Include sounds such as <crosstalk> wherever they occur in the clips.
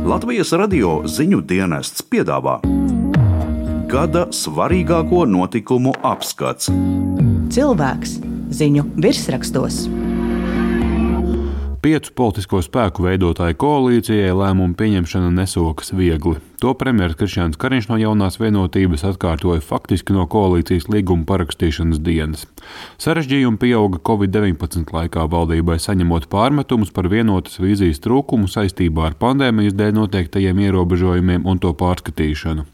Latvijas radio ziņu dienests piedāvā gada svarīgāko notikumu apskats. Cilvēks ziņu virsrakstos. Piecu politisko spēku veidotāju koalīcijai lēmumu pieņemšana nesokas viegli. To premjerministrs Krišjāns Kariņš no jaunās vienotības atkārtoja faktiski no koalīcijas līguma parakstīšanas dienas. Sarežģījumi pieauga Covid-19 laikā valdībai saņemot pārmetumus par vienotas vīzijas trūkumu saistībā ar pandēmijas dēļ noteiktajiem ierobežojumiem un to pārskatīšanu.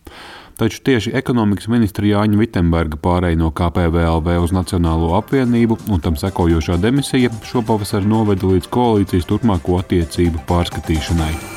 Taču tieši ekonomikas ministra Jāņa Vitsenberga pārēja no KPVLV uz Nacionālo apvienību un tam sekojošā demisija šopavasar noveda līdz koalīcijas turpmāko attiecību pārskatīšanai.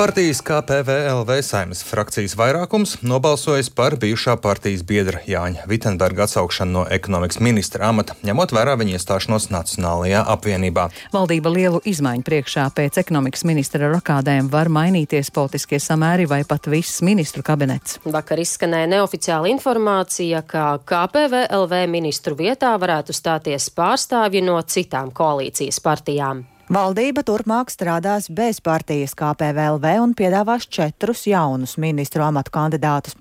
Partijas KPVLV saimnes frakcijas vairākums nobalsojis par bijušā partijas biedra Jāņa Vitsenberga atsaukšanu no ekonomikas ministra amata, ņemot vērā viņa iestāšanos Nacionālajā apvienībā. Valdība lielu izmaiņu priekšā pēc ekonomikas ministra rakādēm var mainīties politiskie samēri vai pat viss ministru kabinets. Vakar izskanēja neoficiāla informācija, ka KPVLV ministru vietā varētu stāties pārstāvji no citām koalīcijas partijām. Valdība turpmāk strādās bez partijas KPVLV un piedāvās četrus jaunus ministru amatu kandidātus.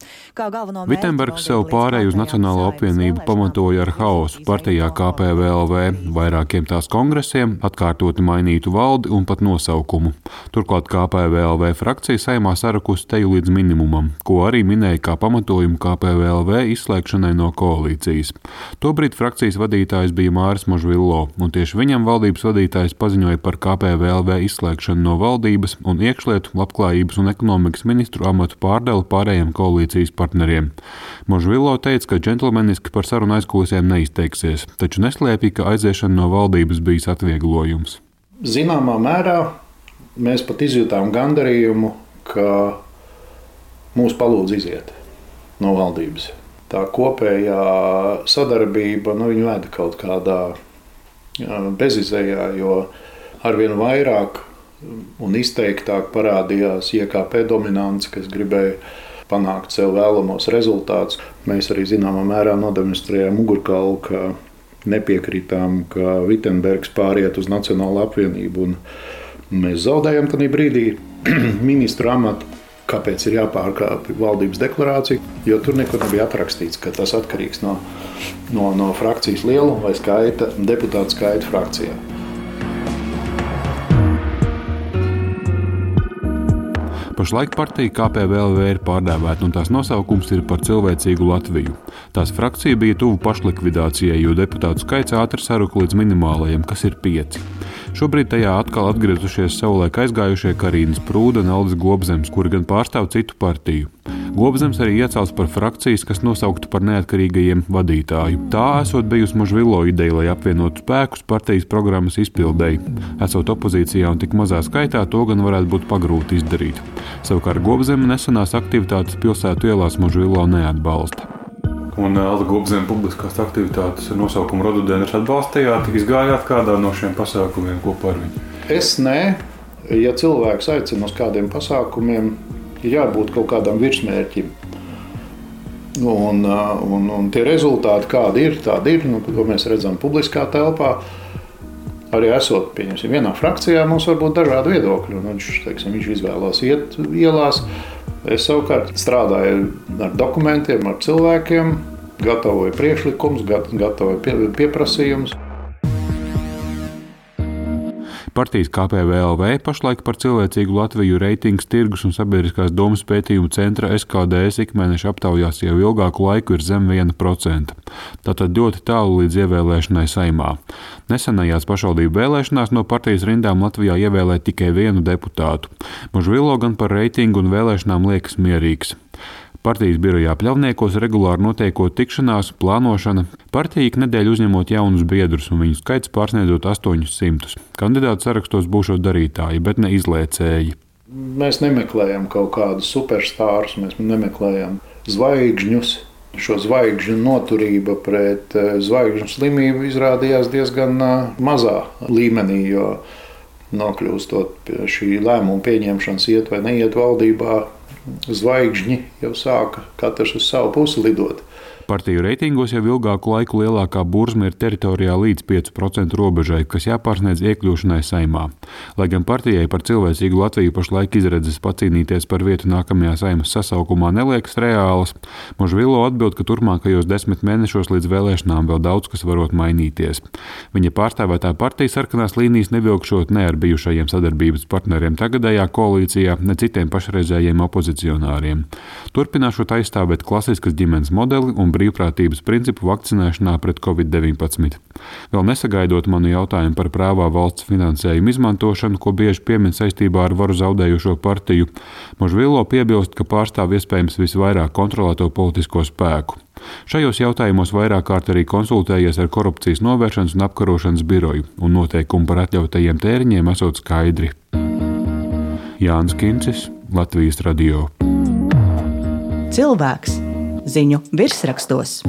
Vitsenbergs sev pārēju uz Nacionālo apvienību pamatoja ar haosu partijā KPVLV, vairākiem tās kongresiem, atkārtoti mainītu valdi un pat nosaukumu. Turklāt KPVLV frakcija saimā sarakusi teju līdz minimumam, ko arī minēja kā pamatojumu KPVLV izslēgšanai no koalīcijas. Tobrīd frakcijas vadītājs bija Māris Možvillo, un tieši viņam valdības vadītājs paziņoja par KPVLV izslēgšanu no valdības un iekšlietu, labklājības un ekonomikas ministru amatu pārdeli pārējiem koalīcijas partneriem. Možvilo teica, ka džentlmeniski par sarunu aizkulisēm neizteiksies, taču neslēpja, ka aiziešana no valdības bijis atvieglojums. Zināmā mērā mēs pat izjutām gandarījumu, ka mūs palūdz iziet no valdības. Tā kopējā sadarbība nu, veda kaut kādā bezizējā, jo arvien vairāk un izteiktāk parādījās IKP dominants, kas gribēja panākt sev vēlamos rezultātus. Mēs arī zināmā mērā nodemonstrējām mugurkaulu, ka nepiekritām, ka Vitsenbergs pāriet uz Nacionālo apvienību. Mēs zaudējam tajā brīdī <clears throat> ministru amatu. Kāpēc ir jāpārkāpj valdības deklarācija? Jo tur nekur nebija atrakstīts, ka tas atkarīgs no, no, no frakcijas lieluma vai skaita, deputātu skaita frakcijā. Pašlaik partija KPVLV ir pārdēvēta, un tās nosaukums ir par cilvēcīgu Latviju. Tās frakcija bija tuvu pašlikvidācijai, jo deputātu skaits ātri saruka līdz minimālajam, kas ir pieci. Šobrīd tajā atkal atgriezušies savulaik aizgājušie Karīnas Prūda un Aldis Gobzems, kuri gan pārstāv citu partiju. Gobzems arī iecels par frakcijas, kas nosauktu par neatkarīgajiem vadītāju. Tā esot bijusi Možvilo ideja, lai apvienotu spēkus partijas programmas izpildēji. Esot opozīcijā un tik mazā skaitā, to gan varētu būt pagrūti izdarīt. Savukārt Gobzema nesenās aktivitātes pilsētu ielās Možvilo neatbalsta un Elza Gubzēna publiskās aktivitātes ar nosaukumu Rododendrs atbalstījāt, izgājāt kādā no šiem pasākumiem kopā ar viņu? Es nē, ja cilvēks aicina uz kādiem pasākumiem, ir jābūt kaut kādam virsmērķim. Un, un, un tie rezultāti, kādi ir, tādi ir, nu, ko mēs redzam publiskā telpā. Arī esot vienā frakcijā, mums var būt dažādi viedokļi. Viņš, teiksim, viņš izvēlās iet ielās. Es savukārt strādāju ar dokumentiem, ar cilvēkiem, gatavoju priekšlikumus, gatavoju pieprasījumus. Partijas KPVLV pašlaik par cilvēcīgu Latviju reitings tirgus un sabiedriskās domas pētījumu centra SKDS ikmēneša aptaujās jau ilgāku laiku ir zem 1%. Tātad ļoti tālu līdz ievēlēšanai saimā. Nesenajās pašvaldību vēlēšanās no partijas rindām Latvijā ievēlēja tikai vienu deputātu. Mužvilo gan par reitingu un vēlēšanām liekas mierīgs. Partijas birojā pļavniekos regulāri notiekot tikšanās, plānošana, partija ik nedēļu uzņemot jaunus biedrus un viņu skaits pārsniedzot 800. Kandidātu sarakstos būšot darītāji, bet ne izlēcēji. Mēs nemeklējam kaut kādus superstārus, mēs nemeklējam zvaigžņus. Šo zvaigžņu noturība pret eh, zvaigžņu slimību izrādījās diezgan eh, mazā līmenī, jo nokļūstot pie šī lēmuma pieņemšanas, iet vai neiet valdībā, zvaigžņi jau sāka katrs uz savu pusi lidot. Partiju reitingos jau ilgāku laiku lielākā burzma ir teritorijā līdz 5% robežai, kas jāpārsniedz iekļūšanai saimā. Lai gan partijai par cilvēcīgu Latviju pašlaik izredzes pacīnīties par vietu nākamajā saimas sasaukumā neliekas reālas, Možvilo atbild, ka turpmākajos desmit mēnešos līdz vēlēšanām vēl daudz kas varot mainīties. Viņa pārstāvētā partija sarkanās līnijas nevilkšot ne ar bijušajiem sadarbības partneriem tagadējā koalīcijā, ne citiem pašreizējiem opozicionāriem. Turpināšot aizstāvēt klasiskas ģimenes modeli un brīvprātības principu vakcinēšanā pret covid-19. Vēl nesagaidot manu jautājumu par prāvā valsts finansējumu izmantošanu, ko bieži piemin saistībā ar varu zaudējušo partiju, Možvilo piebilst, ka pārstāv iespējams visvairāk kontrolēto politisko spēku. Šajos jautājumos vairāk kārt arī konsultējies ar korupcijas novēršanas un apkarošanas biroju, un noteikumi par atļautajiem tēriņiem esot skaidri. Jānis Kincis, Latvijas Radio. Cilvēks ziņu virsrakstos.